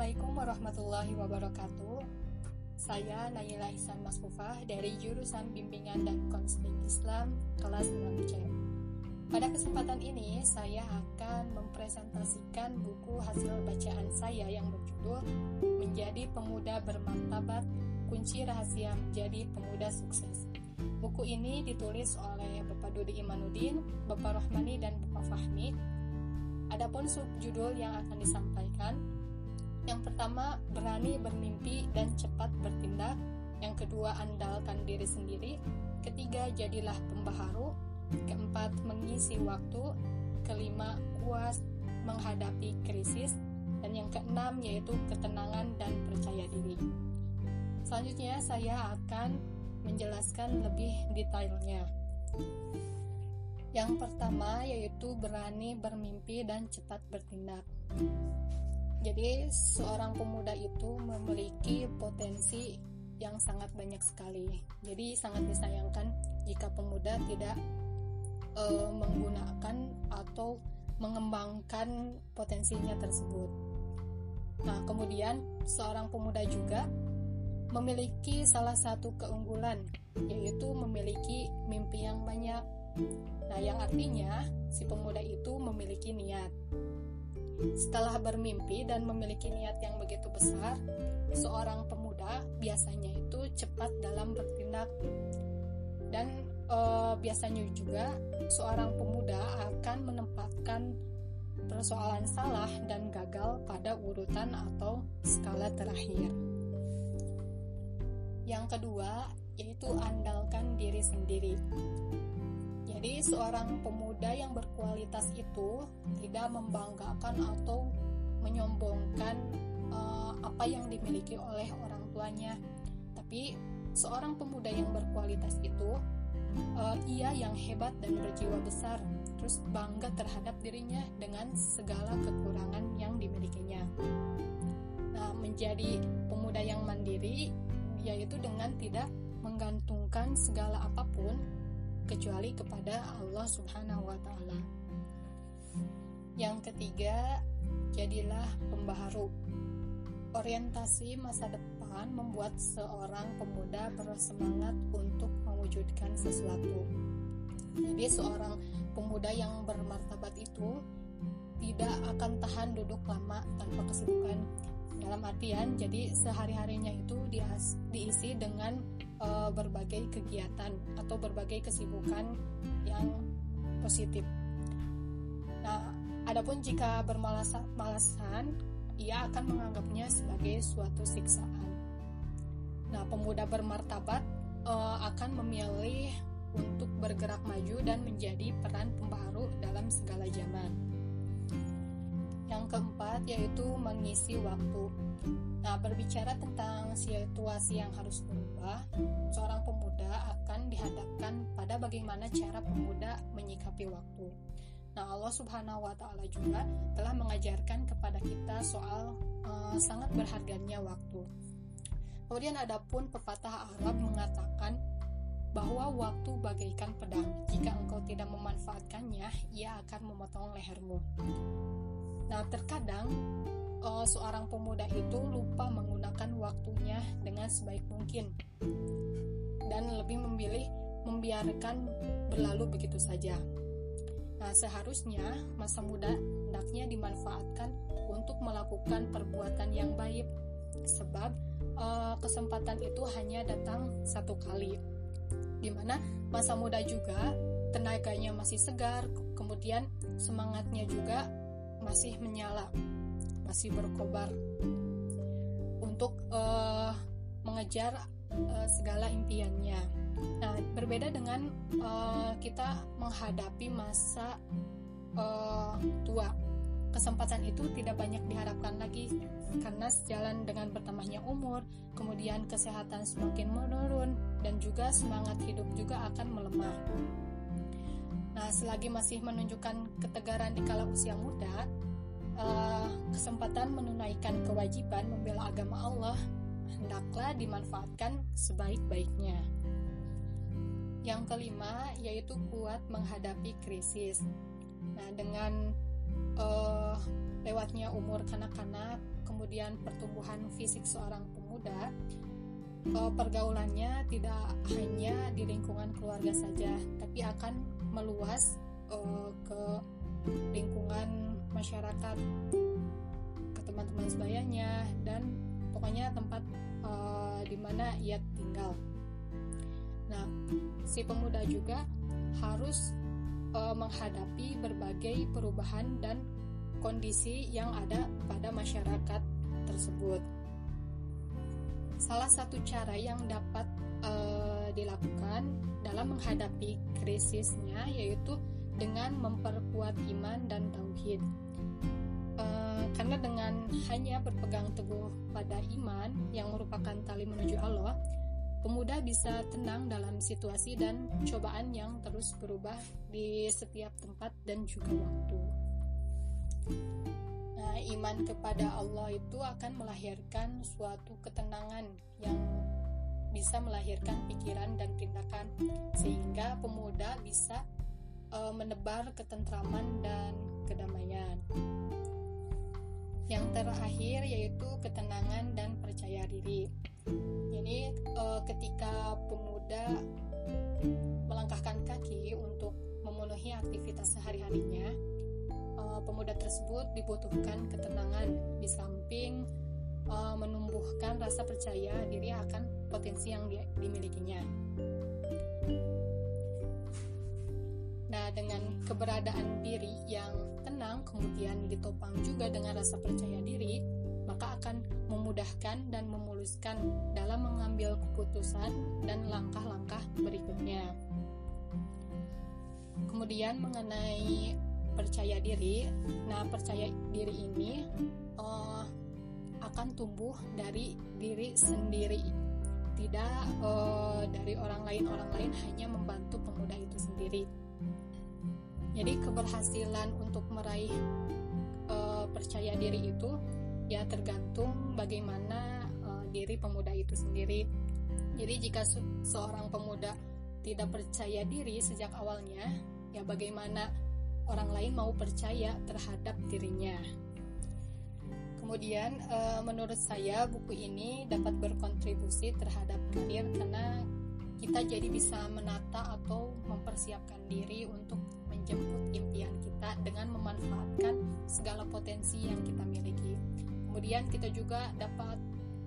Assalamualaikum warahmatullahi wabarakatuh. Saya Naila Ihsan Masfufah dari jurusan Bimbingan dan Konseling Islam kelas 6C. Pada kesempatan ini, saya akan mempresentasikan buku hasil bacaan saya yang berjudul Menjadi Pemuda Bermartabat, Kunci Rahasia Menjadi Pemuda Sukses. Buku ini ditulis oleh Bapak Dudi Imanuddin, Bapak Rohmani, dan Bapak Fahmi. Adapun subjudul yang akan disampaikan yang pertama, berani bermimpi dan cepat bertindak. Yang kedua, andalkan diri sendiri. Ketiga, jadilah pembaharu. Keempat, mengisi waktu. Kelima, puas menghadapi krisis. Dan yang keenam, yaitu ketenangan dan percaya diri. Selanjutnya, saya akan menjelaskan lebih detailnya. Yang pertama yaitu berani bermimpi dan cepat bertindak. Jadi seorang pemuda itu memiliki potensi yang sangat banyak sekali. Jadi sangat disayangkan jika pemuda tidak e, menggunakan atau mengembangkan potensinya tersebut. Nah, kemudian seorang pemuda juga memiliki salah satu keunggulan yaitu memiliki mimpi yang banyak. Nah, yang artinya si pemuda itu memiliki niat. Setelah bermimpi dan memiliki niat yang begitu besar, seorang pemuda biasanya itu cepat dalam bertindak dan e, biasanya juga seorang pemuda akan menempatkan persoalan salah dan gagal pada urutan atau skala terakhir. Yang kedua, yaitu andalkan diri sendiri. Jadi seorang pemuda yang berkualitas itu tidak membanggakan atau menyombongkan uh, apa yang dimiliki oleh orang tuanya, tapi seorang pemuda yang berkualitas itu uh, ia yang hebat dan berjiwa besar, terus bangga terhadap dirinya dengan segala kekurangan yang dimilikinya. Nah, menjadi pemuda yang mandiri yaitu dengan tidak menggantungkan segala apa pun kecuali kepada Allah Subhanahu wa taala. Yang ketiga, jadilah pembaharu. Orientasi masa depan membuat seorang pemuda bersemangat untuk mewujudkan sesuatu. Jadi seorang pemuda yang bermartabat itu tidak akan tahan duduk lama tanpa kesibukan. Dalam artian, jadi sehari-harinya itu diisi dengan uh, berbagai kegiatan atau berbagai kesibukan yang positif. Nah, adapun jika bermalasan, ia akan menganggapnya sebagai suatu siksaan. Nah, pemuda bermartabat uh, akan memilih untuk bergerak maju dan menjadi peran pembaharu dalam segala zaman. Yang keempat yaitu mengisi waktu. Nah, berbicara tentang situasi yang harus berubah, seorang pemuda akan dihadapkan pada bagaimana cara pemuda menyikapi waktu. Nah, Allah Subhanahu wa taala juga telah mengajarkan kepada kita soal uh, sangat berharganya waktu. Kemudian adapun pepatah Arab mengatakan bahwa waktu bagaikan pedang. Jika engkau tidak memanfaatkannya, ia akan memotong lehermu. Nah, terkadang uh, seorang pemuda itu lupa menggunakan waktunya dengan sebaik mungkin dan lebih memilih membiarkan berlalu begitu saja. Nah, seharusnya masa muda hendaknya dimanfaatkan untuk melakukan perbuatan yang baik, sebab uh, kesempatan itu hanya datang satu kali. Di mana masa muda juga tenaganya masih segar, kemudian semangatnya juga masih menyala, masih berkobar untuk uh, mengejar uh, segala impiannya. Nah, berbeda dengan uh, kita menghadapi masa uh, tua. Kesempatan itu tidak banyak diharapkan lagi karena sejalan dengan bertambahnya umur, kemudian kesehatan semakin menurun dan juga semangat hidup juga akan melemah. Nah, selagi masih menunjukkan ketegaran di kala usia muda, uh, kesempatan menunaikan kewajiban membela agama Allah hendaklah dimanfaatkan sebaik-baiknya. Yang kelima yaitu kuat menghadapi krisis. Nah, dengan uh, lewatnya umur kanak-kanak, kemudian pertumbuhan fisik seorang pemuda, uh, pergaulannya tidak hanya di lingkungan keluarga saja, tapi akan meluas uh, ke lingkungan masyarakat, ke teman-teman sebayanya, dan pokoknya tempat uh, di mana ia tinggal. Nah, si pemuda juga harus uh, menghadapi berbagai perubahan dan kondisi yang ada pada masyarakat tersebut. Salah satu cara yang dapat uh, dilakukan dalam menghadapi krisisnya yaitu dengan memperkuat iman dan tauhid. Karena dengan hanya berpegang teguh pada iman yang merupakan tali menuju Allah, pemuda bisa tenang dalam situasi dan cobaan yang terus berubah di setiap tempat dan juga waktu. Nah, iman kepada Allah itu akan melahirkan suatu ketenangan yang bisa melahirkan pikiran dan tindakan sehingga pemuda bisa uh, menebar ketentraman dan kedamaian. Yang terakhir yaitu ketenangan dan percaya diri. Jadi uh, ketika pemuda melangkahkan kaki untuk memenuhi aktivitas sehari-harinya, uh, pemuda tersebut dibutuhkan ketenangan di samping uh, menumbuhkan rasa percaya diri akan potensi yang dimilikinya. Dengan keberadaan diri yang tenang, kemudian ditopang juga dengan rasa percaya diri, maka akan memudahkan dan memuluskan dalam mengambil keputusan dan langkah-langkah berikutnya. Kemudian mengenai percaya diri, nah percaya diri ini uh, akan tumbuh dari diri sendiri, tidak uh, dari orang lain. Orang lain hanya membantu pemuda itu sendiri. Jadi keberhasilan untuk meraih uh, percaya diri itu ya tergantung bagaimana uh, diri pemuda itu sendiri. Jadi jika se seorang pemuda tidak percaya diri sejak awalnya, ya bagaimana orang lain mau percaya terhadap dirinya. Kemudian uh, menurut saya buku ini dapat berkontribusi terhadap karir karena kita jadi bisa menata atau mempersiapkan diri untuk menjemput impian kita dengan memanfaatkan segala potensi yang kita miliki kemudian kita juga dapat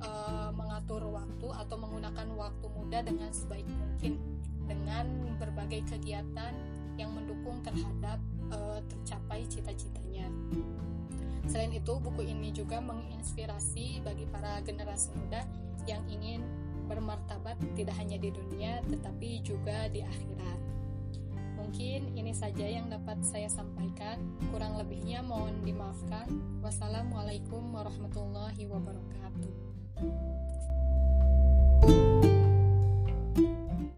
uh, mengatur waktu atau menggunakan waktu muda dengan sebaik mungkin dengan berbagai kegiatan yang mendukung terhadap uh, tercapai cita-citanya. Selain itu, buku ini juga menginspirasi bagi para generasi muda yang ingin bermartabat tidak hanya di dunia tetapi juga di akhirat. Mungkin ini saja yang dapat saya sampaikan. Kurang lebihnya mohon dimaafkan. Wassalamualaikum warahmatullahi wabarakatuh.